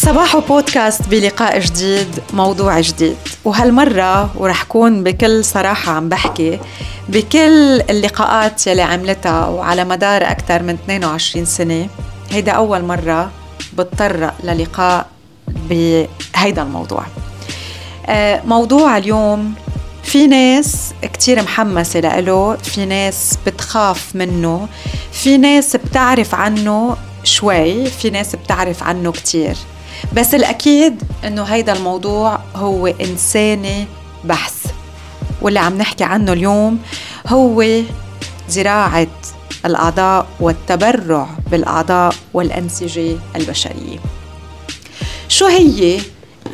صباح بودكاست بلقاء جديد موضوع جديد. وهالمرة ورح كون بكل صراحة عم بحكي بكل اللقاءات يلي عملتها وعلى مدار أكثر من 22 سنة. هيدا أول مرة بتطرق للقاء بهيدا الموضوع. آه، موضوع اليوم في ناس كتير محمسة لإله في ناس بتخاف منه في ناس بتعرف عنه شوي في ناس بتعرف عنه كتير. بس الأكيد إنه هيدا الموضوع هو إنساني بحث واللي عم نحكي عنه اليوم هو زراعة الأعضاء والتبرع بالأعضاء والأنسجة البشرية شو هي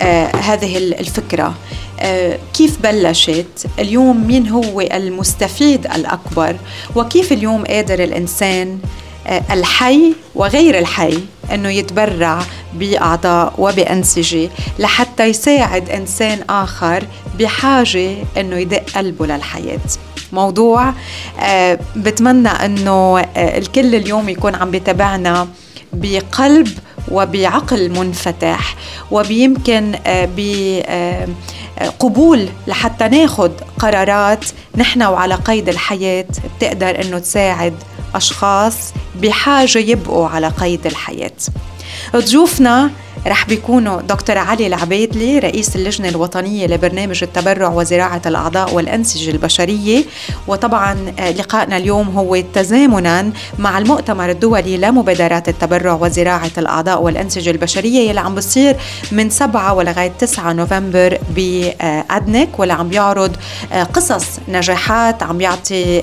آه هذه الفكرة؟ آه كيف بلشت؟ اليوم مين هو المستفيد الأكبر؟ وكيف اليوم قادر الإنسان آه الحي وغير الحي إنه يتبرع بأعضاء وبأنسجة لحتى يساعد إنسان آخر بحاجة إنه يدق قلبه للحياة. موضوع آه بتمنى إنه آه الكل اليوم يكون عم بيتابعنا بقلب وبعقل منفتح وبيمكن آه بقبول لحتى ناخد قرارات نحن وعلى قيد الحياة بتقدر إنه تساعد أشخاص بحاجة يبقوا على قيد الحياة. ضيوفنا رح بيكونوا دكتور علي العبيدلي رئيس اللجنة الوطنية لبرنامج التبرع وزراعة الأعضاء والأنسجة البشرية. وطبعا لقائنا اليوم هو تزامنا مع المؤتمر الدولي لمبادرات التبرع وزراعة الأعضاء والأنسجة البشرية. يلي عم بصير من 7 ولغاية 9 نوفمبر بأدنك واللي عم بيعرض قصص نجاحات عم بيعطي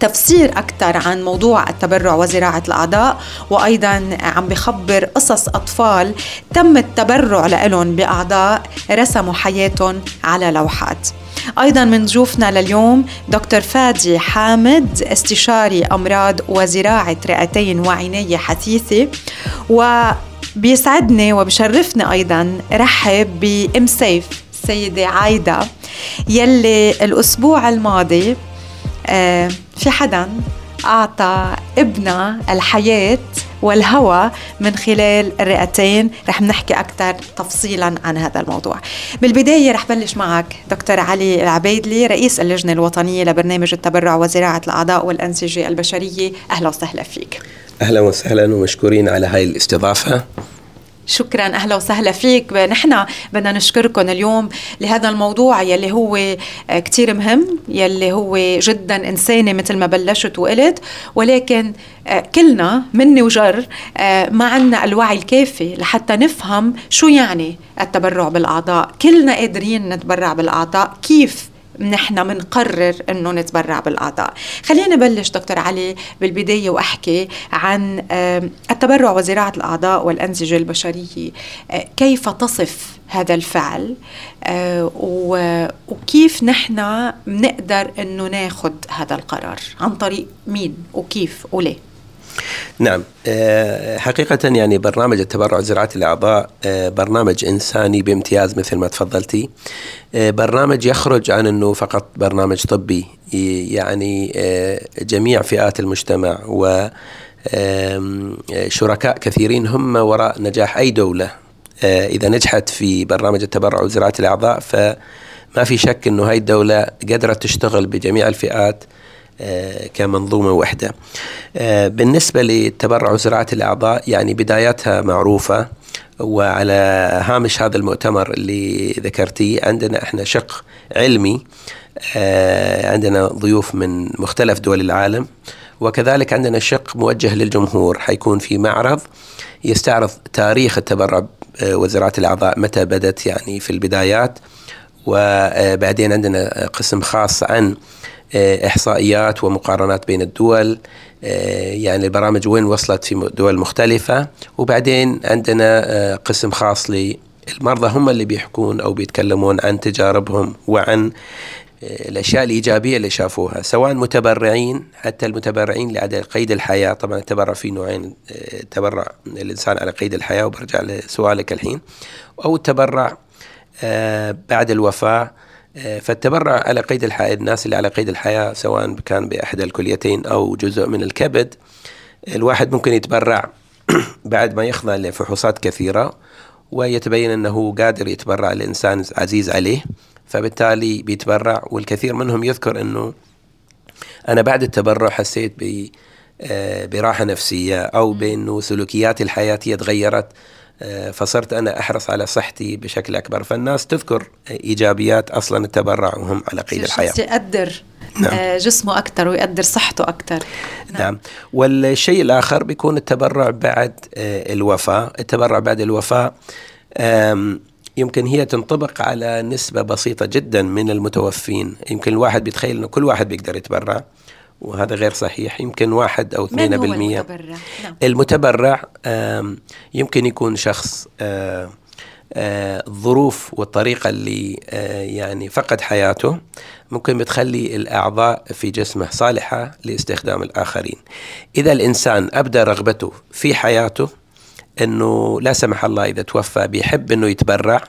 تفسير أكثر عن موضوع التبرع وزراعة الأعضاء وأيضا عم بخبر قصص أطفال تم التبرع لهم بأعضاء رسموا حياتهم على لوحات. أيضا من ضيوفنا لليوم دكتور فادي حامد استشاري أمراض وزراعة رئتين وعنايه حثيثة و بيسعدني وبشرفني أيضا رحب بإم سيف السيده عايدة يلي الأسبوع الماضي آه في حدا أعطى ابنها الحياة والهوى من خلال الرئتين رح نحكي أكثر تفصيلا عن هذا الموضوع. بالبداية رح بلش معك دكتور علي العبيدلي رئيس اللجنة الوطنية لبرنامج التبرع وزراعة الأعضاء والأنسجة البشرية. أهلا وسهلا فيك. أهلا وسهلا ومشكورين على هاي الاستضافة. شكرا أهلا وسهلا فيك. نحن بدنا نشكركم اليوم لهذا الموضوع يلي هو كتير مهم يلي هو جدا إنساني مثل ما بلشت وقلت. ولكن كلنا مني وجر ما عندنا الوعي الكافي لحتى نفهم شو يعني التبرع بالأعضاء. كلنا قادرين نتبرع بالأعضاء. كيف؟ نحن منقرر إنه نتبرع بالأعضاء. خلينا نبلش دكتور علي بالبداية وأحكي عن التبرع وزراعة الأعضاء والأنسجة البشرية. كيف تصف هذا الفعل؟ وكيف نحن بنقدر إنه ناخذ هذا القرار؟ عن طريق مين؟ وكيف؟ وليه؟ نعم. حقيقة يعني برنامج التبرع وزراعة الأعضاء برنامج إنساني بامتياز مثل ما تفضلتي. برنامج يخرج عن أنه فقط برنامج طبي. يعني جميع فئات المجتمع و شركاء كثيرين هم وراء نجاح أي دولة. إذا نجحت في برنامج التبرع وزراعة الأعضاء فما في شك أنه هاي الدولة قدرت تشتغل بجميع الفئات. كمنظومة وحدة. بالنسبة للتبرع وزراعه الأعضاء يعني بداياتها معروفة وعلى هامش هذا المؤتمر اللي ذكرتيه عندنا إحنا شق علمي عندنا ضيوف من مختلف دول العالم وكذلك عندنا شق موجه للجمهور حيكون في معرض يستعرض تاريخ التبرع وزراعة الأعضاء متى بدت يعني في البدايات وبعدين عندنا قسم خاص عن إحصائيات ومقارنات بين الدول. يعني البرامج وين وصلت في دول مختلفة. وبعدين عندنا قسم خاص للمرضى هم اللي بيحكون أو بيتكلمون عن تجاربهم وعن الأشياء الإيجابية اللي شافوها سواء متبرعين حتى المتبرعين اللي على قيد الحياة. طبعا التبرع في نوعين تبرع الإنسان على قيد الحياة وبرجع لسؤالك الحين. أو التبرع بعد الوفاة فالتبرع على قيد الحياة الناس اللي على قيد الحياة سواء كان بأحد الكليتين أو جزء من الكبد الواحد ممكن يتبرع بعد ما يخضع لفحوصات كثيرة ويتبين أنه قادر يتبرع لإنسان عزيز عليه. فبالتالي بيتبرع والكثير منهم يذكر أنه أنا بعد التبرع حسيت آه، براحة نفسية أو بأنه سلوكياتي الحياتية تغيرت. فصرت أنا أحرص على صحتي بشكل أكبر. فالناس تذكر إيجابيات أصلا التبرع وهم على قيد الحياة. يقدر نعم. آه، جسمه أكثر ويقدر صحته أكثر نعم. نعم. والشيء الآخر بيكون التبرع بعد الوفاة. التبرع بعد الوفاة يمكن هي تنطبق على نسبة بسيطة جدا من المتوفين. يمكن الواحد بيتخيل أنه كل واحد بيقدر يتبرع. وهذا غير صحيح يمكن واحد أو اثنين بالمية المتبرع, نعم. المتبرع يمكن يكون شخص الظروف والطريقة اللي يعني فقد حياته ممكن بتخلي الأعضاء في جسمه صالحة لاستخدام الآخرين. إذا الإنسان أبدى رغبته في حياته أنه لا سمح الله إذا توفى بيحب أنه يتبرع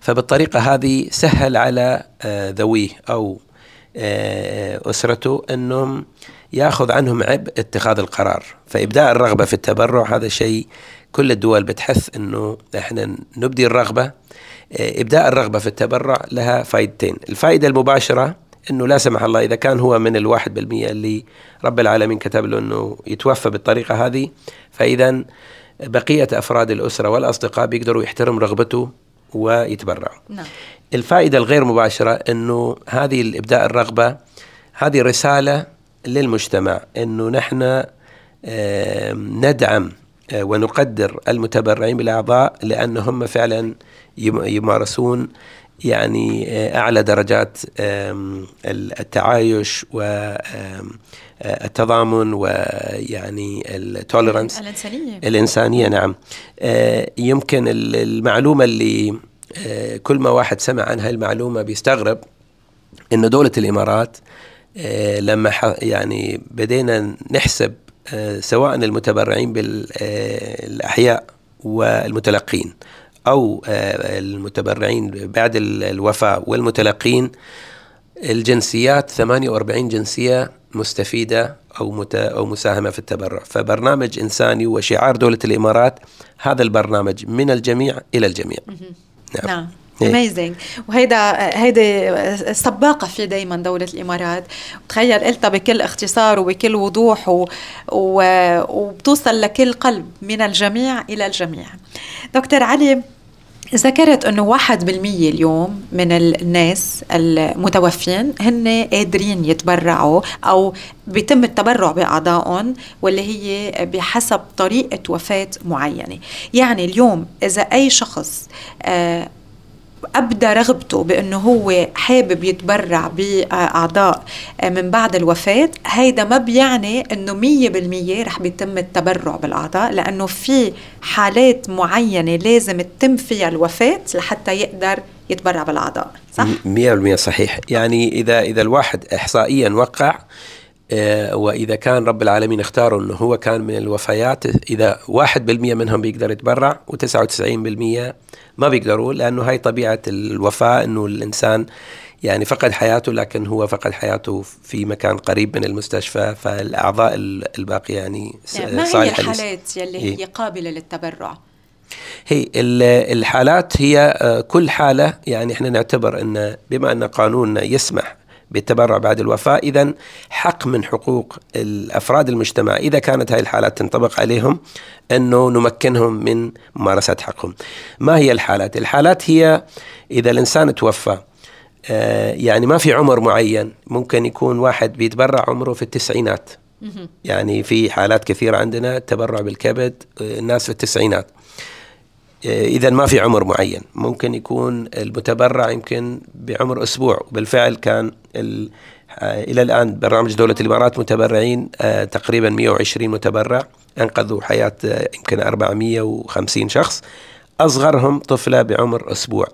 فبالطريقة هذه سهل على ذويه أو أسرته أنهم يأخذ عنهم عبء اتخاذ القرار. فإبداء الرغبة في التبرع هذا شيء كل الدول بتحث أنه إحنا نبدي الرغبة. آه، إبداء الرغبة في التبرع لها فائدتين الفائدة المباشرة أنه لا سمح الله إذا كان هو من الواحد بالمية اللي رب العالمين كتب له أنه يتوفى بالطريقة هذه فإذا بقية أفراد الأسرة والأصدقاء بيقدروا يحترم رغبته ويتبرعوا نعم. الفائدة الغير مباشرة أنه هذه الإبداء الرغبة هذه رسالة للمجتمع أنه نحن ندعم آه، ونقدر المتبرعين بالأعضاء لأنهم فعلا يمارسون يعني آه، أعلى درجات التعايش والتضامن آه، ويعني التولرنس الإنسانية. الإنسانية نعم. يمكن المعلومة اللي آه، كل ما واحد سمع عن المعلومة بيستغرب إنه دولة الإمارات آه، لما يعني بدينا نحسب آه، سواء المتبرعين بالاحياء والمتلقين أو المتبرعين بعد الوفاة والمتلقين الجنسيات 48 جنسية مستفيدة أو مت أو مساهمة في التبرع. فبرنامج إنساني وشعار دولة الإمارات هذا البرنامج من الجميع إلى الجميع. نعم, نعم. اميزنج وهيدا هيدي سباقة في دائما دولة الإمارات. تخيل قلتها بكل اختصار وبكل وضوح و... و... وبتوصل لكل قلب من الجميع إلى الجميع. دكتور علي ذكرت إنه واحد بالمية اليوم من الناس المتوفين هن قادرين يتبرعوا أو بيتم التبرع بأعضائهم واللي هي بحسب طريقة وفاة معينة. يعني اليوم إذا أي شخص آه أبدى رغبته بأنه هو حابب يتبرع بأعضاء من بعد الوفاة. هيدا ما بيعني إنه مية بالمية رح بيتم التبرع بالأعضاء لأنه في حالات معينة لازم تتم فيها الوفاة لحتى يقدر يتبرع بالأعضاء صح؟ 100% صحيح. يعني إذا إذا الواحد احصائيا وقع آه، وإذا كان رب العالمين اختاره أنه هو كان من الوفيات إذا واحد بالمية منهم بيقدر يتبرع وتسعة وتسعين بالمية ما بيقدروا لأنه هاي طبيعة الوفاة أنه الإنسان يعني فقد حياته لكن هو فقد حياته في مكان قريب من المستشفى فالأعضاء الباقية يعني, ما هي الحالات يلي هي قابلة للتبرع؟ هي الحالات هي آه، كل حالة يعني إحنا نعتبر إن بما أن قانوننا يسمح بالتبرع بعد الوفاة. إذا حق من حقوق الأفراد المجتمع إذا كانت هذه الحالات تنطبق عليهم أنه نمكنهم من ممارسة حقهم. ما هي الحالات؟ الحالات هي إذا الإنسان توفى آه، يعني ما في عمر معين ممكن يكون واحد بيتبرع عمره في التسعينات. يعني في حالات كثيرة عندنا تبرع بالكبد آه، الناس في التسعينات. اذا ما في عمر معين. ممكن يكون المتبرع يمكن بعمر أسبوع وبالفعل كان آه، إلى الآن برنامج دولة الإمارات متبرعين آه، تقريبا 120 متبرع أنقذوا حياة يمكن 450 شخص. أصغرهم طفلة بعمر أسبوع.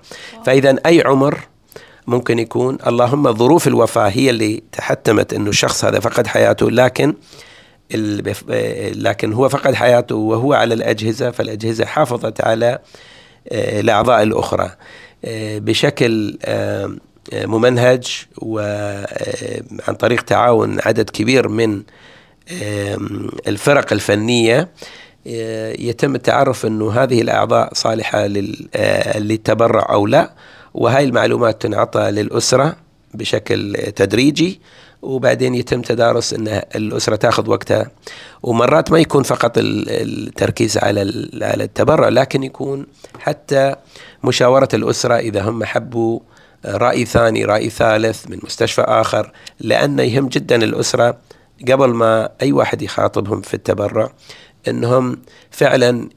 فاذا أي عمر ممكن يكون اللهم ظروف الوفاة هي اللي تحتمت إنه الشخص هذا فقد حياته لكن لكن هو فقد حياته وهو على الأجهزة فالأجهزة حافظت على آه، الأعضاء الأخرى. آه، بشكل آه، ممنهج وعن طريق تعاون عدد كبير من الفرق الفنية يتم التعرف إنه هذه الأعضاء صالحة للتبرع أو لا. وهاي المعلومات تنعطى للأسرة بشكل تدريجي. وبعدين يتم تدارس إن الأسرة تاخذ وقتها. ومرات ما يكون فقط التركيز على على التبرع لكن يكون حتى مشاورة الأسرة إذا هم حبوا رأي ثاني رأي ثالث من مستشفى آخر لأنه يهم جدا الأسرة قبل ما أي واحد يخاطبهم في التبرع إنهم فعلا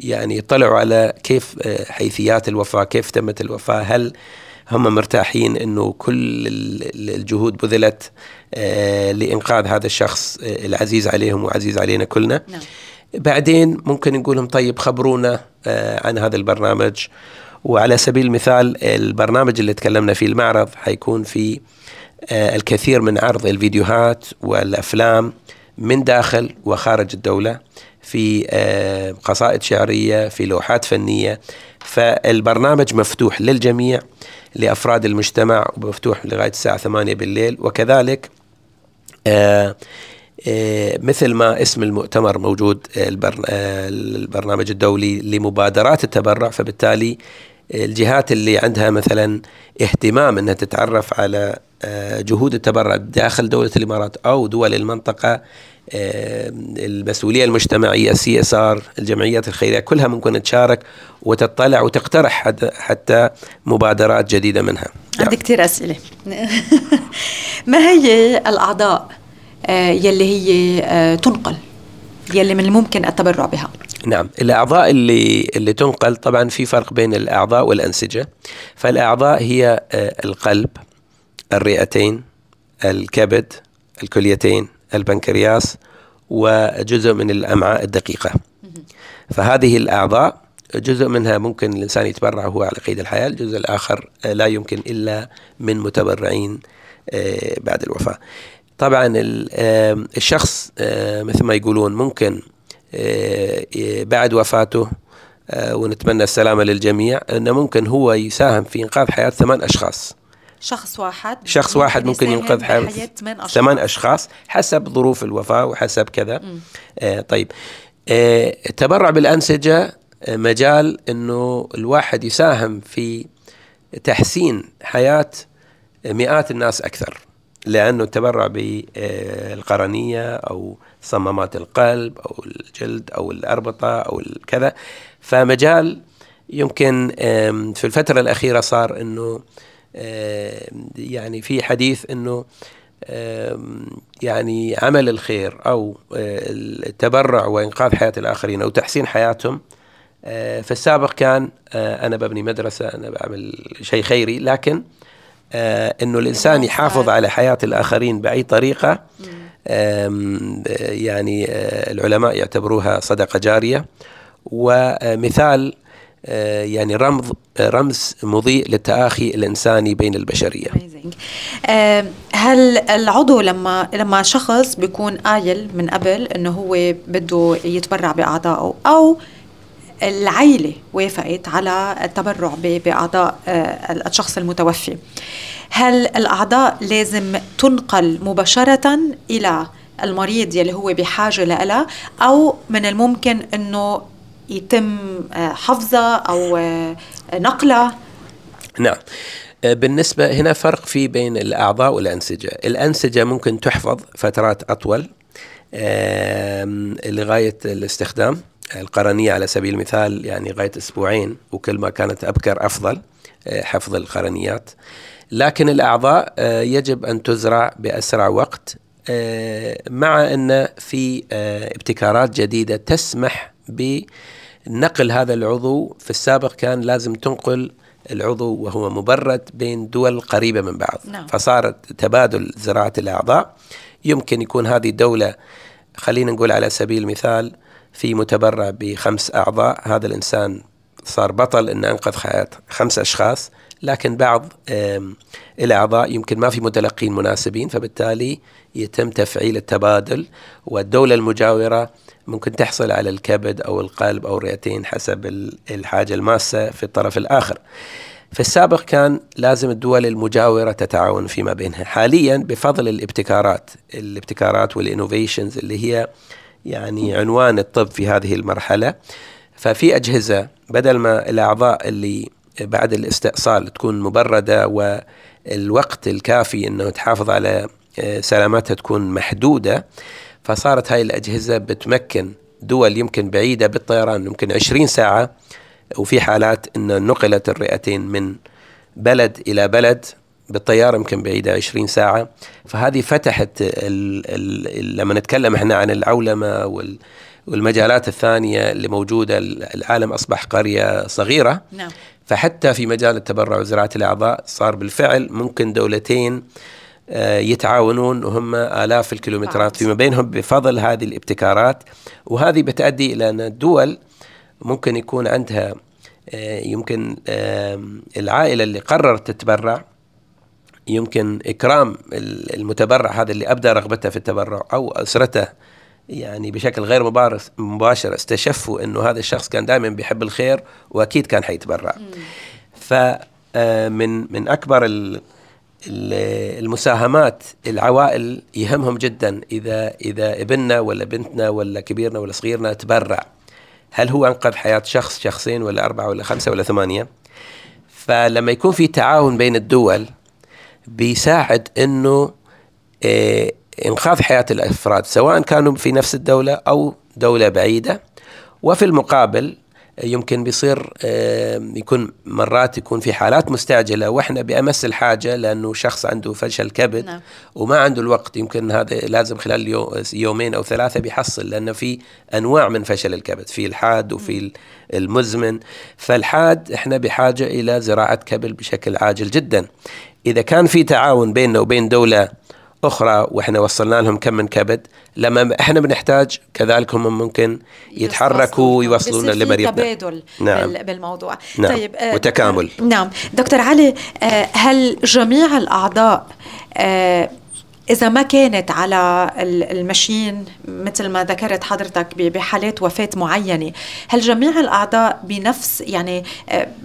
يعني يطلعوا على كيف حيثيات الوفاة كيف تمت الوفاة هل هم مرتاحين إنه كل الجهود بذلت آه، لإنقاذ هذا الشخص آه، العزيز عليهم وعزيز علينا كلنا. نعم. بعدين ممكن نقول لهم طيب خبرونا آه، عن هذا البرنامج. وعلى سبيل المثال البرنامج اللي تكلمنا فيه المعرض حيكون في الكثير من عرض الفيديوهات والأفلام من داخل وخارج الدولة. في قصائد شعرية في لوحات فنية. فالبرنامج مفتوح للجميع لأفراد المجتمع ومفتوح لغاية الساعة 8 بالليل. وكذلك آه آه مثل ما اسم المؤتمر موجود آه البرنامج الدولي لمبادرات التبرع. فبالتالي الجهات اللي عندها مثلا اهتمام إنها تتعرف على آه، جهود التبرع داخل دولة الإمارات أو دول المنطقة المسؤولية المجتمعية CSR الجمعيات الخيرية كلها ممكن تشارك وتطلع وتقترح حتى مبادرات جديدة منها. عندي كثير أسئلة. ما هي الأعضاء آه، يلي هي آه، تنقل يلي من الممكن التبرع بها؟ نعم. الأعضاء اللي اللي تنقل طبعا في فرق بين الأعضاء والأنسجة. فالأعضاء هي آه، القلب الرئتين الكبد الكليتين البنكرياس وجزء من الأمعاء الدقيقة. فهذه الأعضاء جزء منها ممكن الإنسان يتبرع هو على قيد الحياة الجزء الآخر لا يمكن إلا من متبرعين آه، بعد الوفاة. طبعا الشخص آه، مثل ما يقولون ممكن آه، بعد وفاته ونتمنى السلامة للجميع أنه ممكن هو يساهم في إنقاذ حياة ثمان أشخاص. شخص واحد شخص واحد ممكن ينقذ حياة ثمان أشخاص حسب ظروف الوفاة وحسب كذا. آه طيب. آه التبرع بالأنسجة آه مجال أنه الواحد يساهم في تحسين حياة مئات الناس أكثر. لأنه التبرع بالقرنية أو صمامات القلب أو الجلد أو الأربطة أو كذا. فمجال يمكن في الفترة الأخيرة صار أنه يعني في حديث إنه يعني عمل الخير أو آه، التبرع وإنقاذ حياة الآخرين أو تحسين حياتهم آه، في السابق كان آه، أنا ببني مدرسة أنا بعمل شيء خيري لكن إنه الإنسان يحافظ على حياة الآخرين بأي طريقة يعني العلماء يعتبروها صدقة جارية. ومثال يعني رمز رمز مضيء للتآخي الإنساني بين البشرية. آه، هل العضو لما لما شخص بيكون قايل من قبل إنه هو بده يتبرع بأعضائه أو العيلة وافقت على التبرع بأعضاء آه، الشخص المتوفي هل الأعضاء لازم تنقل مباشرة إلى المريض يلي هو بحاجة لها أو من الممكن أنه يتم آه، حفظها أو آه، نقلها نعم. آه، بالنسبة هنا فرق في بين الأعضاء والأنسجة. الأنسجة ممكن تحفظ فترات أطول لغاية الاستخدام. القرنية على سبيل المثال يعني غاية أسبوعين وكل ما كانت أبكر أفضل حفظ القرنيات. لكن الأعضاء يجب أن تزرع بأسرع وقت مع أن في ابتكارات جديدة تسمح ب نقل هذا العضو في السابق كان لازم تنقل العضو وهو مبرد بين دول قريبة من بعض. نعم. فصارت تبادل زراعة الأعضاء. يمكن يكون هذه الدولة خلينا نقول على سبيل المثال في متبرع بخمس أعضاء. هذا الإنسان صار بطل أن أنقذ حياة خمس أشخاص. لكن بعض الأعضاء يمكن ما في متلقين مناسبين فبالتالي يتم تفعيل التبادل والدولة المجاورة ممكن تحصل على الكبد أو القلب أو الرئتين حسب الحاجة الماسة في الطرف الآخر. في السابق كان لازم الدول المجاورة تتعاون فيما بينها. حاليا بفضل الابتكارات الابتكارات والإنوفيشنز اللي هي يعني عنوان الطب في هذه المرحلة. ففي أجهزة بدل ما الأعضاء اللي بعد الاستئصال تكون مبردة والوقت الكافي أنه تحافظ على آه، سلامتها تكون محدودة. فصارت هاي الأجهزة بتمكن دول يمكن بعيدة بالطيران يمكن 20 ساعة. وفي حالات أن نقلت الرئتين من بلد إلى بلد بالطيارة يمكن بعيدة 20 ساعة. فهذه فتحت ال ال لما نتكلم إحنا عن العولمة وال والمجالات الثانية اللي موجودة العالم أصبح قرية صغيرة. نعم. فحتى في مجال التبرع وزراعة الأعضاء صار بالفعل ممكن دولتين آه، يتعاونون وهم آلاف الكيلومترات فيما بينهم بفضل هذه الابتكارات. وهذه بتؤدي إلى أن الدول ممكن يكون عندها آه، يمكن العائلة اللي قررت تتبرع يمكن إكرام المتبرع هذا اللي أبدى رغبته في التبرع أو أسرته يعني بشكل غير مباشر استشفوا إنه هذا الشخص كان دائما بيحب الخير وأكيد كان حيتبرع. فمن آه، من أكبر المساهمات العوائل يهمهم جدا إذا إذا ابننا ولا بنتنا ولا كبيرنا ولا صغيرنا تبرع. هل هو أنقذ حياة شخص شخصين ولا أربعة ولا خمسة ولا ثمانية؟ فلما يكون في تعاون بين الدول بيساعد إنه إنقاذ حياة الأفراد سواء كانوا في نفس الدولة أو دولة بعيدة. وفي المقابل يمكن بيصير يكون مرات يكون في حالات مستعجلة وإحنا بأمس الحاجة لأنه شخص عنده فشل كبد نعم. وما عنده الوقت. يمكن هذا لازم خلال يومين أو ثلاثة بيحصل لأنه في أنواع من فشل الكبد في الحاد وفي المزمن. فالحاد إحنا بحاجة إلى زراعة كبد بشكل عاجل جدا. إذا كان في تعاون بيننا وبين دولة أخرى وإحنا وصلنا لهم كم من كبد لما إحنا بنحتاج كذلك هم ممكن يتحركوا ويوصلونا لمريضنا. تبادل نعم. بالموضوع. نعم. طيب آه وتكامل نعم. دكتور علي آه هل جميع الأعضاء آه إذا ما كانت على المشين مثل ما ذكرت حضرتك بحالات وفاة معينة هل جميع الأعضاء بنفس يعني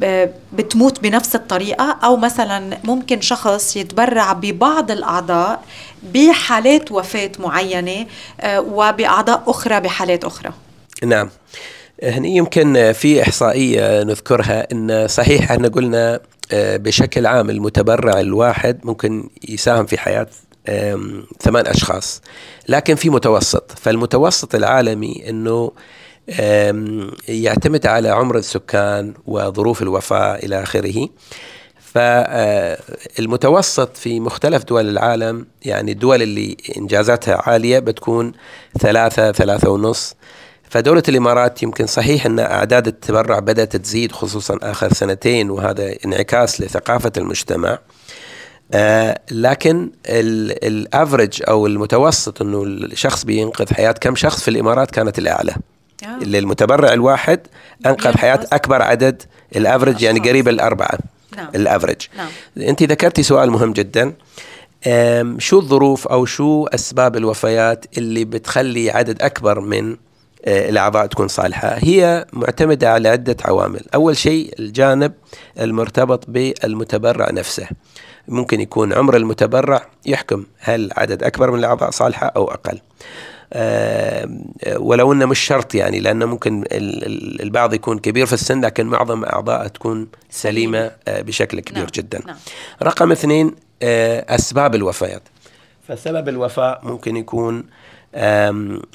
آه، بتموت بنفس الطريقة؟ أو مثلا ممكن شخص يتبرع ببعض الأعضاء بحالات وفاة معينة آه، وبأعضاء أخرى بحالات أخرى؟ نعم. هنا يمكن في إحصائية نذكرها أن صحيح إحنا قلنا آه، بشكل عام المتبرع الواحد ممكن يساهم في حياة ثمان أشخاص. لكن في متوسط. فالمتوسط العالمي أنه يعتمد على عمر السكان وظروف الوفاة إلى آخره. فالمتوسط في مختلف دول العالم يعني الدول اللي إنجازاتها عالية بتكون ثلاثة ثلاثة ونص. فدولة الإمارات يمكن صحيح أن أعداد التبرع بدأت تزيد خصوصا آخر سنتين وهذا انعكاس لثقافة المجتمع. آه لكن ال average أو المتوسط إنه الشخص بينقذ حياة كم شخص في الإمارات كانت الأعلى. آه. اللي المتبرع الواحد أنقذ حياة أكبر عدد ال average يعني قريب الاربعه نعم. ال average نعم. أنت ذكرتي سؤال مهم جدا. شو الظروف أو شو أسباب الوفيات اللي بتخلي عدد أكبر من آه، الأعضاء تكون صالحة؟ هي معتمدة على عدة عوامل. أول شيء الجانب المرتبط بالمتبرع نفسه. ممكن يكون عمر المتبرع يحكم هل عدد أكبر من الأعضاء صالحة أو أقل أه ولو إنه مش شرط يعني لأنه ممكن البعض يكون كبير في السن لكن معظم اعضائه تكون سليمة أه بشكل كبير نعم. جدا. نعم. رقم اثنين أسباب الوفيات. فسبب الوفاة ممكن يكون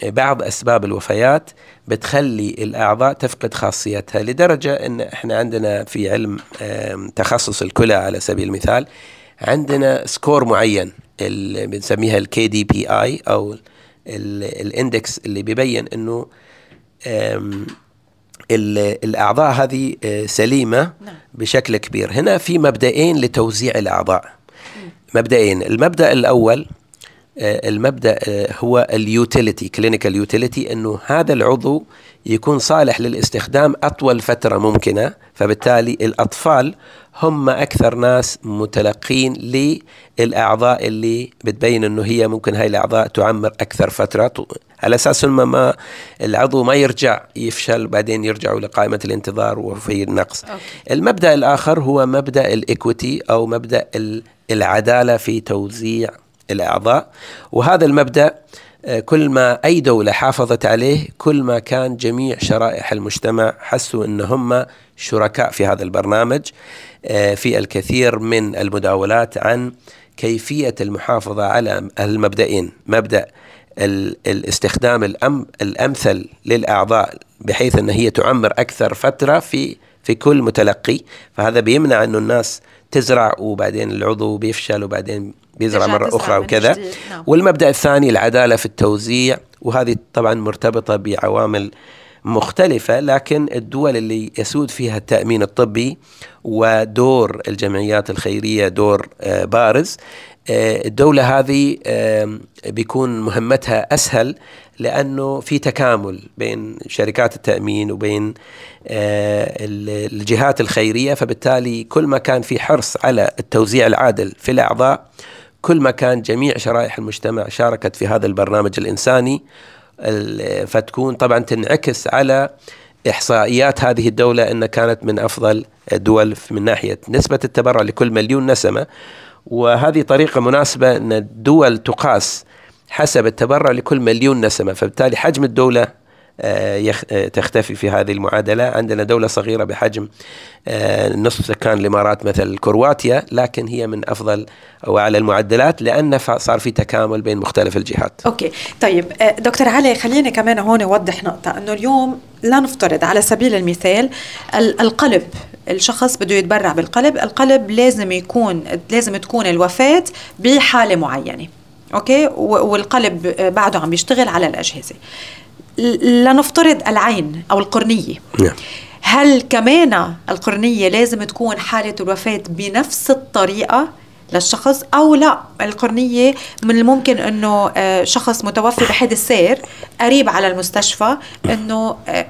بعض أسباب الوفيات بتخلي الأعضاء تفقد خاصيتها لدرجة إن إحنا عندنا في علم تخصص الكلى على سبيل المثال عندنا score معين اللي بنسميها ال KDPI أو ال index اللي بيبين إنه الأعضاء هذه آه، سليمة نعم. بشكل كبير. هنا في مبدئين لتوزيع الأعضاء. مبدئين المبدأ الأول المبدأ آه، هو ال utility clinical utility إنه هذا العضو يكون صالح للاستخدام أطول فترة ممكنة فبالتالي الأطفال هم أكثر ناس متلقين للأعضاء اللي بتبين إنه هي ممكن هاي الأعضاء تعمر أكثر فترة على أساس إنه ما العضو ما يرجع يفشل بعدين يرجعوا لقائمة الانتظار وفي النقص. okay. المبدأ الآخر هو مبدأ ال equity أو مبدأ العدالة في توزيع الأعضاء. وهذا المبدأ كل ما أي دولة حافظت عليه كل ما كان جميع شرائح المجتمع حسوا أن هم شركاء في هذا البرنامج. في الكثير من المداولات عن كيفية المحافظة على المبدئين. مبدأ الاستخدام الأم الأمثل للأعضاء بحيث أن هي تعمر أكثر فترة في في كل متلقي فهذا بيمنع أنه الناس تزرع وبعدين العضو بيفشل وبعدين بيزرع مرة أخرى وكذا نعم. والمبدأ الثاني العدالة في التوزيع وهذه طبعا مرتبطة بعوامل مختلفة لكن الدول اللي يسود فيها التأمين الطبي ودور الجمعيات الخيرية دور آه، بارز الدولة هذه بيكون مهمتها أسهل لأنه في تكامل بين شركات التأمين وبين آه، الجهات الخيرية فبالتالي كل ما كان في حرص على التوزيع العادل في الأعضاء كل ما كان جميع شرائح المجتمع شاركت في هذا البرنامج الإنساني فتكون طبعا تنعكس على إحصائيات هذه الدولة أن كانت من أفضل الدول من ناحية نسبة التبرع لكل مليون نسمة. وهذه طريقة مناسبة أن الدول تقاس حسب التبرع لكل مليون نسمة. فبالتالي حجم الدولة آه، آه، تختفي في هذه المعادلة. عندنا دولة صغيرة بحجم آه، نصف سكان الإمارات مثل كرواتيا لكن هي من أفضل أو أعلى المعدلات لأن صار في تكامل بين مختلف الجهات. أوكي. طيب دكتور علي خليني كمان هون أوضح نقطة أنه اليوم لا نفترض على سبيل المثال القلب الشخص بده يتبرع بالقلب القلب لازم يكون لازم تكون الوفاة بحالة معينة أوكي؟ والقلب بعده عم بيشتغل على الأجهزة. لنفترض العين أو القرنية. نعم. هل كمان القرنية لازم تكون حالة الوفاة بنفس الطريقة للشخص أو لا؟ القرنية من الممكن إنه آه، شخص متوفي بحادث سير قريب على المستشفى إنه آه،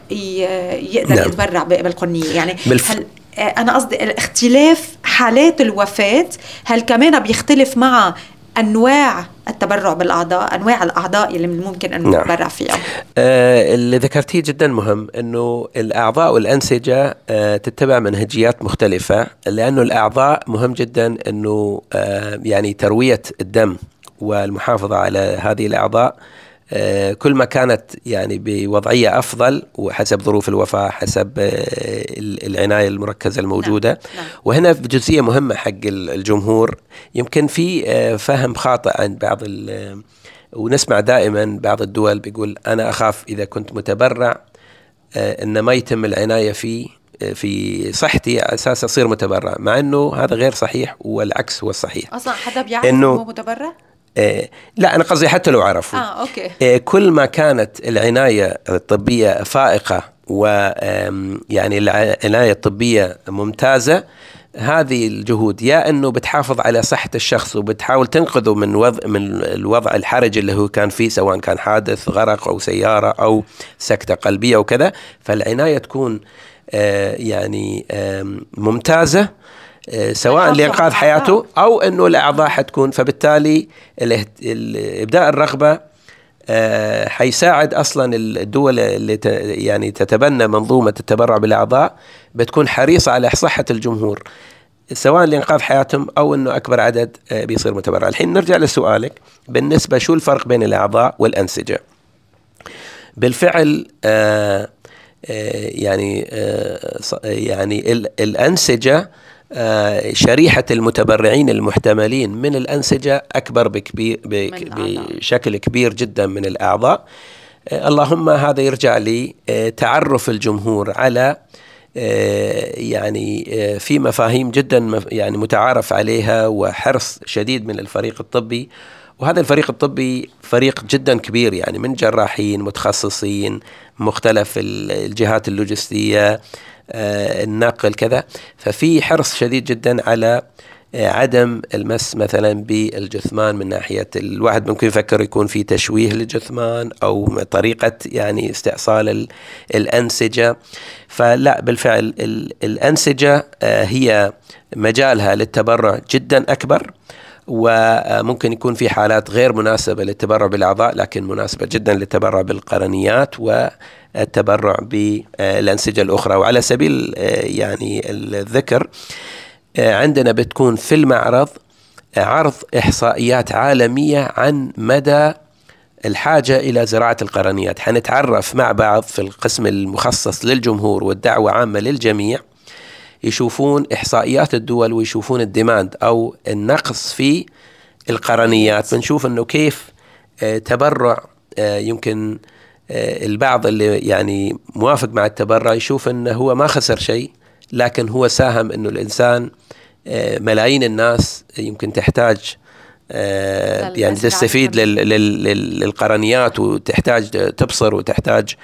يقدر نعم. يتبرع بالقرنية. يعني بالف... هل أنا قصدي الاختلاف حالات الوفاة هل كمان بيختلف مع أنواع التبرع بالأعضاء أنواع الأعضاء اللي من الممكن أن نعم. نتبرع فيها آه اللي ذكرتيه جدا مهم إنه الأعضاء والأنسجة آه تتبع منهجيات مختلفة لأنه الأعضاء مهم جدا إنه آه يعني تروية الدم والمحافظة على هذه الأعضاء آه، كل ما كانت يعني بوضعية أفضل وحسب ظروف الوفاة حسب آه، العناية المركزة الموجودة نعم. نعم. وهنا جزئية مهمة حق الجمهور يمكن في آه، فهم خاطئ عند بعض ونسمع دائما بعض الدول بيقول أنا أخاف إذا كنت متبرع أن ما يتم العناية فيه في صحتي على أساس أصير متبرع مع إنه هذا غير صحيح والعكس هو الصحيح أصلا حدا بيعرف إنه متبرع إيه لا أنا قصدي حتى لو عرفوا. آه أوكي. إيه كل ما كانت العناية الطبية فائقة ويعني العناية الطبية ممتازة هذه الجهود يا إنه بتحافظ على صحة الشخص وبتحاول تنقذه من وضع من الوضع الحرج اللي هو كان فيه سواء كان حادث غرق أو سيارة أو سكتة قلبية وكذا فالعناية تكون آه يعني ممتازة. آه، سواء لإنقاذ حياته أو أنه الأعضاء حتكون فبالتالي إبداء الرغبة آه، حيساعد أصلا الدول اللي يعني تتبنى منظومة التبرع بالأعضاء بتكون حريصة على صحة الجمهور سواء لإنقاذ حياتهم أو إنه أكبر عدد آه، بيصير متبرع. الحين نرجع لسؤالك بالنسبة شو الفرق بين الأعضاء والأنسجة؟ بالفعل يعني يعني الأنسجة آه، شريحة المتبرعين المحتملين من الأنسجة أكبر بكبير بشكل كبير جدا من الأعضاء. آه، اللهم هذا يرجع لتعرف الجمهور على آه، يعني في مفاهيم جدا يعني متعارف عليها وحرص شديد من الفريق الطبي. وهذا الفريق الطبي فريق جدا كبير يعني من جراحين متخصصين مختلف الجهات اللوجستية آه، النقل كذا. ففي حرص شديد جدا على آه، عدم المس مثلا بالجثمان من ناحية الواحد ممكن يفكر يكون في تشويه للجثمان أو طريقة يعني استئصال الأنسجة. فلا بالفعل الأنسجة آه، هي مجالها للتبرع جدا أكبر. وممكن يكون في حالات غير مناسبة للتبرع بالأعضاء لكن مناسبة جدا للتبرع بالقرنيات و التبرع بالأنسجة الأخرى. وعلى سبيل آه، يعني الذكر آه، عندنا بتكون في المعرض عرض إحصائيات عالمية عن مدى الحاجة إلى زراعة القرنيات. حنتعرف مع بعض في القسم المخصص للجمهور والدعوة عامة للجميع يشوفون إحصائيات الدول ويشوفون الديماند أو النقص في القرنيات. بنشوف أنه كيف آه، تبرع آه، يمكن آه، البعض اللي يعني موافق مع التبرع يشوف أنه هو ما خسر شيء لكن هو ساهم أنه الإنسان ملايين الناس يمكن تحتاج يعني تستفيد للقرنيات وتحتاج تبصر وتحتاج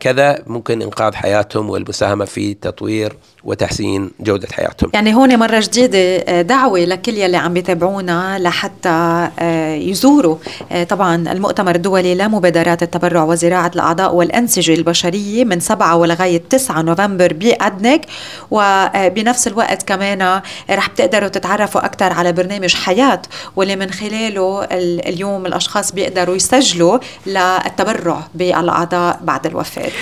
كذا ممكن إنقاذ حياتهم والمساهمة في تطوير وتحسين جودة حياتهم. يعني هون مرة جديدة آه، دعوة لكل يلي عم يتابعونا لحتى آه، يزوروا آه، طبعا المؤتمر الدولي لمبادرات التبرع وزراعة الأعضاء والأنسجة البشرية من 7 ولغاية 9 نوفمبر بأدنك. وبنفس الوقت كمان رح بتقدروا تتعرفوا أكثر على برنامج حياة واللي من خلاله اليوم الأشخاص بيقدروا يسجلوا للتبرع بالأعضاء بعد الوفاة.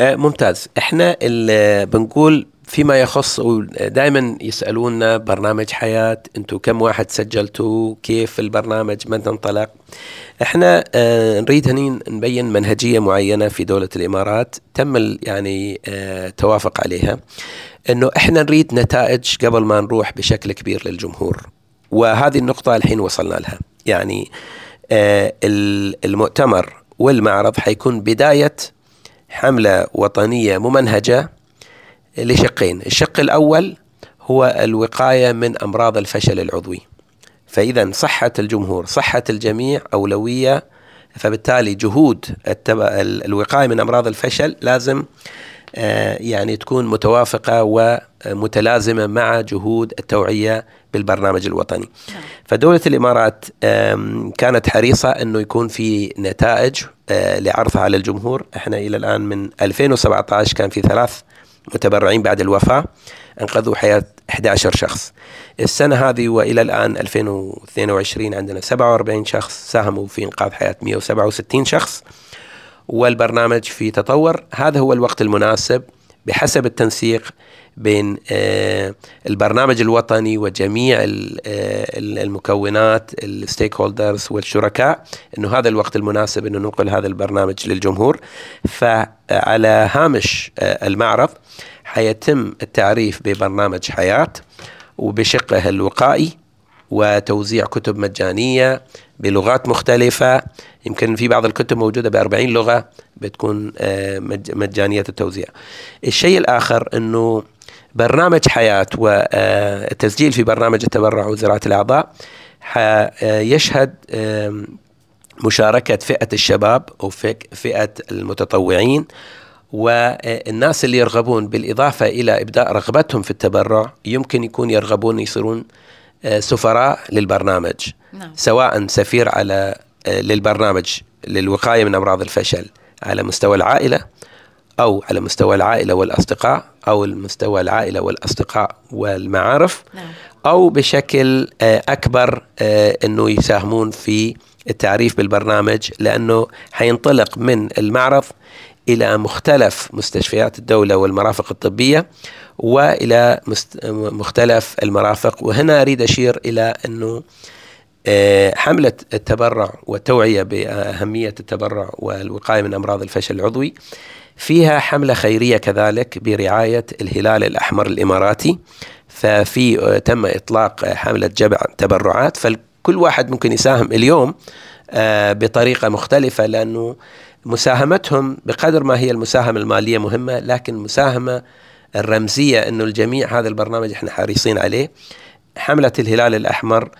ممتاز. إحنا اللي بنقول فيما يخص دائما يسألونا برنامج حياة أنتم كم واحد سجلتوا؟ كيف البرنامج؟ من انطلق؟ إحنا آه نريد هني نبين منهجية معينة في دولة الإمارات تم يعني آه توافق عليها إنه إحنا نريد نتائج قبل ما نروح بشكل كبير للجمهور. وهذه النقطة الحين وصلنا لها. يعني آه المؤتمر والمعرض حيكون بداية حملة وطنية ممنهجة لشقين. الشق الأول هو الوقاية من أمراض الفشل العضوي. فإذا صحة الجمهور صحة الجميع أولوية فبالتالي جهود الوقاية من أمراض الفشل لازم يعني تكون متوافقة ومتلازمة مع جهود التوعية بالبرنامج الوطني. نعم. فدولة الإمارات كانت حريصة أنه يكون في نتائج آه، لعرضها على الجمهور. إحنا إلى الآن من 2017 كان في ثلاث متبرعين بعد الوفاة أنقذوا حياة 11 شخص. السنة هذه وإلى الآن 2022 عندنا 47 شخص ساهموا في إنقاذ حياة 167 شخص. والبرنامج في تطور. هذا هو الوقت المناسب بحسب التنسيق بين آه، البرنامج الوطني وجميع آه، المكونات الستيك هولدرز والشركاء. إنه هذا الوقت المناسب إنه ننقل هذا البرنامج للجمهور. فعلى هامش آه، المعرض حيتم التعريف ببرنامج حياة وبشقه الوقائي وتوزيع كتب مجانية بلغات مختلفة يمكن في بعض الكتب موجودة ب 40 لغة بتكون مجانية التوزيع. الشيء الآخر إنه برنامج حياة والتسجيل في برنامج التبرع وزراعة الأعضاء يشهد مشاركة فئة الشباب أو فئة المتطوعين والناس اللي يرغبون بالإضافة إلى إبداء رغبتهم في التبرع يمكن يكون يرغبون يصيرون آه، سفراء للبرنامج نعم. سواء سفير على آه، للبرنامج للوقاية من أمراض الفشل على مستوى العائلة أو على مستوى العائلة والأصدقاء أو المستوى العائلة والأصدقاء والمعارف نعم. أو بشكل آه، أكبر آه، أنه يساهمون في التعريف بالبرنامج لأنه حينطلق من المعرض إلى مختلف مستشفيات الدولة والمرافق الطبية وإلى مختلف المرافق. وهنا أريد أشير إلى أنه آه، حملة التبرع والتوعية بأهمية التبرع والوقاية من أمراض الفشل العضوي فيها حملة خيرية كذلك برعاية الهلال الأحمر الإماراتي. ففي آه، تم إطلاق حملة جمع تبرعات. فكل واحد ممكن يساهم اليوم آه، بطريقة مختلفة لأنه مساهمتهم بقدر ما هي المساهمة المالية مهمة لكن المساهمة الرمزية أنه الجميع هذا البرنامج إحنا حريصين عليه. حملة الهلال الأحمر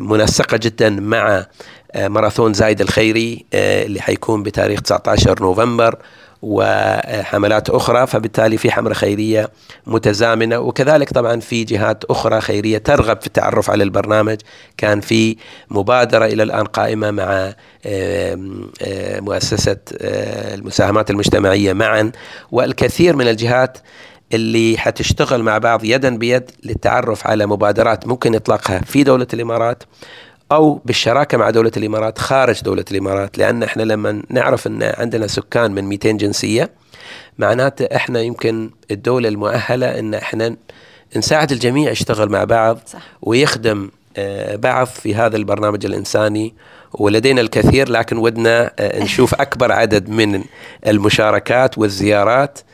منسقة جدا مع آه، ماراثون زايد الخيري آه، اللي حيكون بتاريخ 19 نوفمبر. وحملات أخرى فبالتالي في حملة خيرية متزامنة. وكذلك طبعا في جهات أخرى خيرية ترغب في التعرف على البرنامج. كان في مبادرة إلى الآن قائمة مع مؤسسة آه، المساهمات المجتمعية معا. والكثير من الجهات اللي حتشتغل مع بعض يدا بيد للتعرف على مبادرات ممكن إطلاقها في دولة الإمارات. أو بالشراكة مع دولة الإمارات خارج دولة الإمارات لأن إحنا لما نعرف إن عندنا سكان من 200 جنسية معناته إحنا يمكن الدولة المؤهلة إن إحنا نساعد الجميع يشتغل مع بعض صح. ويخدم آه، بعض في هذا البرنامج الإنساني ولدينا الكثير لكن ودنا نشوف أكبر عدد من المشاركات والزيارات آه،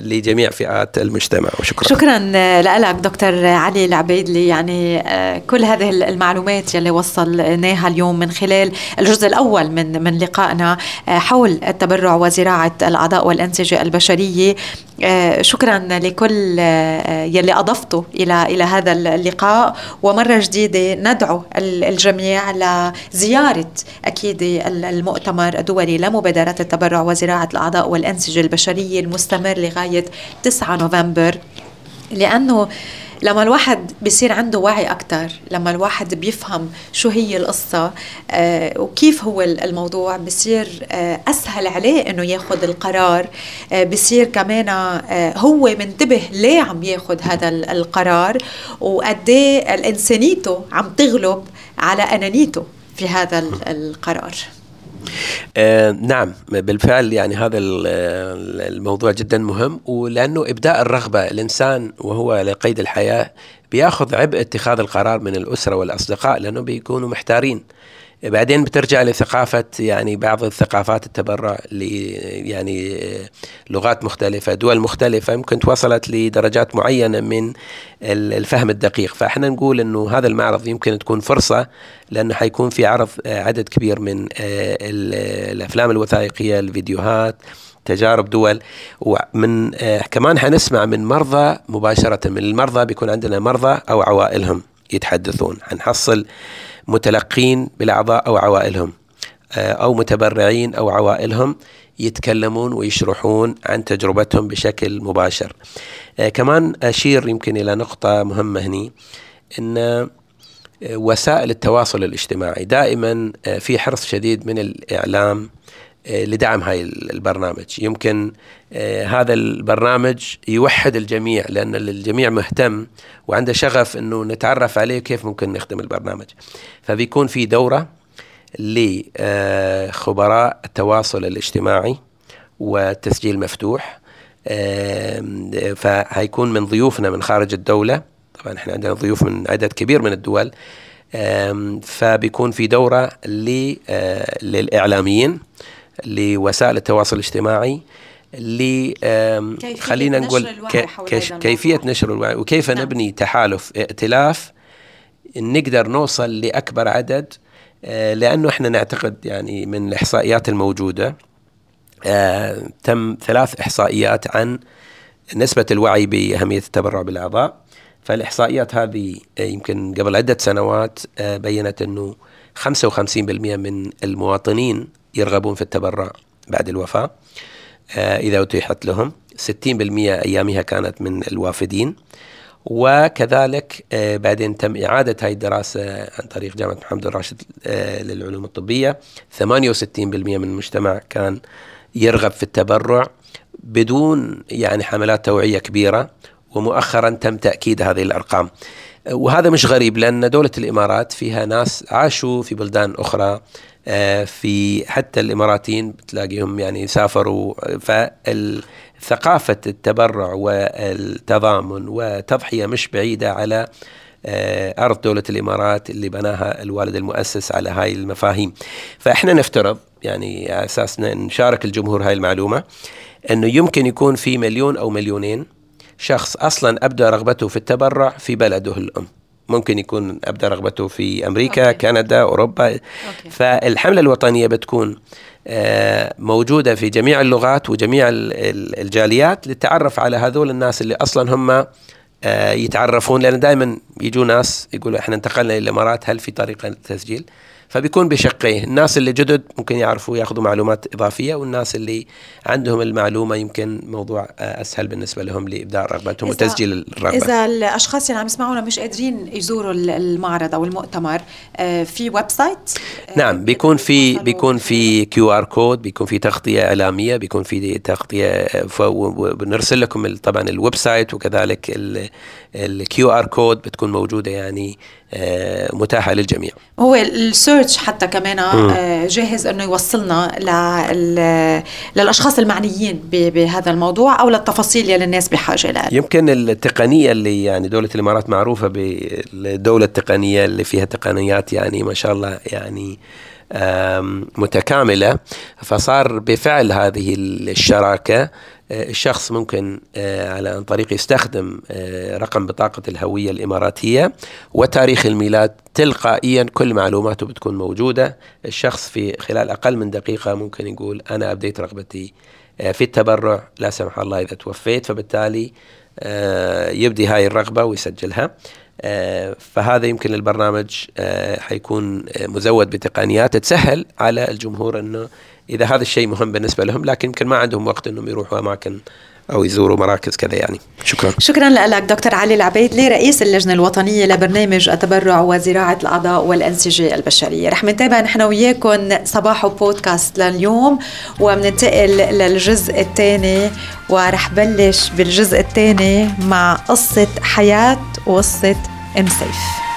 لجميع فئات المجتمع. وشكرا. شكرا لك دكتور علي العبيدلي يعني آه، كل هذه المعلومات يلي وصلناها اليوم من خلال الجزء الأول من من لقائنا آه، حول التبرع وزراعة الأعضاء والأنسجة البشرية. شكرا لكل يلي أضفته إلى إلى هذا اللقاء. ومرة جديدة ندعو الجميع لزيارة أكيد المؤتمر الدولي لمبادرة التبرع وزراعة الأعضاء والأنسجة البشرية المستمر مستمر لغاية 9 نوفمبر لأنه لما الواحد بيصير عنده وعي أكثر لما الواحد بيفهم شو هي القصة آه وكيف هو الموضوع بصير آه أسهل عليه إنه ياخذ القرار. آه بصير كمان هو منتبه ليه عم ياخذ هذا القرار وقد إيه إنسانيته عم تغلب على أنانيته في هذا القرار. آه نعم بالفعل يعني هذا الموضوع جدا مهم ولأنه إبداء الرغبة الإنسان وهو على قيد الحياة بيأخذ عبء اتخاذ القرار من الأسرة والأصدقاء لأنه بيكونوا محتارين. بعدين بترجع لثقافة يعني بعض الثقافات التبرع ل يعني لغات مختلفة دول مختلفة يمكن توصلت لدرجات معينة من الفهم الدقيق. فإحنا نقول إنه هذا المعرض يمكن تكون فرصة لأنه حيكون في عرض عدد كبير من آه، الأفلام الوثائقية الفيديوهات تجارب دول. ومن آه، كمان حنسمع من مرضى مباشرة من المرضى بيكون عندنا مرضى أو عوائلهم يتحدثون. حنحصل متلقين بالأعضاء أو عوائلهم آه، أو متبرعين أو عوائلهم يتكلمون ويشرحون عن تجربتهم بشكل مباشر. آه، كمان أشير يمكن إلى نقطة مهمة هني إن آه، وسائل التواصل الاجتماعي دائما في حرص شديد من الإعلام لدعم هاي البرنامج. يمكن آه، هذا البرنامج يوحد الجميع لأن الجميع مهتم وعنده شغف أنه نتعرف عليه كيف ممكن نخدم البرنامج. فبيكون في دورة لخبراء التواصل الاجتماعي والتسجيل مفتوح. فهيكون من ضيوفنا من خارج الدولة. طبعا إحنا عندنا ضيوف من عدد كبير من الدول. فبيكون في دورة آه، للإعلاميين. لوسائل التواصل الاجتماعي ل خلينا نقول كيفية نشر الوعي وكيف نعم. نبني تحالف ائتلاف نقدر نوصل لأكبر عدد آه، لأنه إحنا نعتقد يعني من الإحصائيات الموجودة آه، تم ثلاث إحصائيات عن نسبة الوعي بأهمية التبرع بالأعضاء فالإحصائيات هذه آه، يمكن قبل عدة سنوات بينت أنه 55% من المواطنين يرغبون في التبرع بعد الوفاة. آه، إذا أتيحت لهم. 60% أيامها كانت من الوافدين. وكذلك آه، بعدين تم إعادة هاي الدراسة عن طريق جامعة محمد الراشد آه، للعلوم الطبية. 68% من المجتمع كان يرغب في التبرع بدون يعني حملات توعية كبيرة. ومؤخرا تم تأكيد هذه الأرقام. وهذا مش غريب لأن دولة الإمارات فيها ناس عاشوا في بلدان أخرى آه، في حتى الإماراتيين بتلاقيهم يعني سافروا. فثقافه التبرع والتضامن وتضحية مش بعيدة على آه، أرض دولة الإمارات اللي بناها الوالد المؤسس على هاي المفاهيم. فإحنا نفترض يعني على أساس نشارك الجمهور هاي المعلومة إنه يمكن يكون في مليون أو مليونين شخص أصلا أبدى رغبته في التبرع في بلده الأم ممكن يكون ابدا رغبته في أمريكا okay. كندا أوروبا okay. فالحملة الوطنية بتكون آه، موجودة في جميع اللغات وجميع الجاليات للتعرف على هذول الناس اللي أصلا هم آه، يتعرفون لأن دائما يجوا ناس يقولوا إحنا انتقلنا إلى الامارات هل في طريقة للتسجيل؟ فبيكون بشقين الناس اللي جدد ممكن يعرفوا ياخذوا معلومات إضافية والناس اللي عندهم المعلومة يمكن موضوع آه، أسهل بالنسبة لهم لإبداء رغبتهم وتسجيل الرغبة. إذا الأشخاص اللي عم يسمعونا مش قادرين يزوروا المعرض أو المؤتمر آه، في website آه، نعم بيكون في بيكون في QR code بيكون في تغطية إعلامية بيكون في تغطية بنرسل لكم طبعا ال website وكذلك ال QR code بتكون موجودة يعني متاحة للجميع. هو ال search حتى كمان آه، جاهز إنه يوصلنا للأشخاص المعنيين بهذا الموضوع أو للتفاصيل يلي الناس بحاجة لها. يمكن التقنية اللي يعني دولة الإمارات معروفة بالدولة التقنية اللي فيها تقنيات يعني ما شاء الله يعني متكاملة. فصار بفعل هذه الشراكة آه، الشخص ممكن آه، على عن طريق يستخدم آه، رقم بطاقة الهوية الإماراتية وتاريخ الميلاد تلقائيا كل معلوماته بتكون موجودة. الشخص في خلال أقل من دقيقة ممكن يقول أنا أبديت رغبتي في التبرع لا سمح الله إذا توفيت. فبالتالي يبدي هاي الرغبة ويسجلها. فهذا يمكن البرنامج حيكون مزود بتقنيات تسهل على الجمهور إنه إذا هذا الشيء مهم بالنسبة لهم لكن يمكن ما عندهم وقت إنهم يروحوا أماكن أو يزوروا مراكز كذا يعني. شكرا. شكرا لك دكتور علي العبيدلي رئيس اللجنة الوطنية لبرنامج التبرع وزراعة الأعضاء والانسجه البشرية. رح نتابع نحن وياكم صباح بودكاست لليوم وبننتقل للجزء الثاني ورح بلش بالجزء الثاني مع قصة حياة وقصة ام سيف.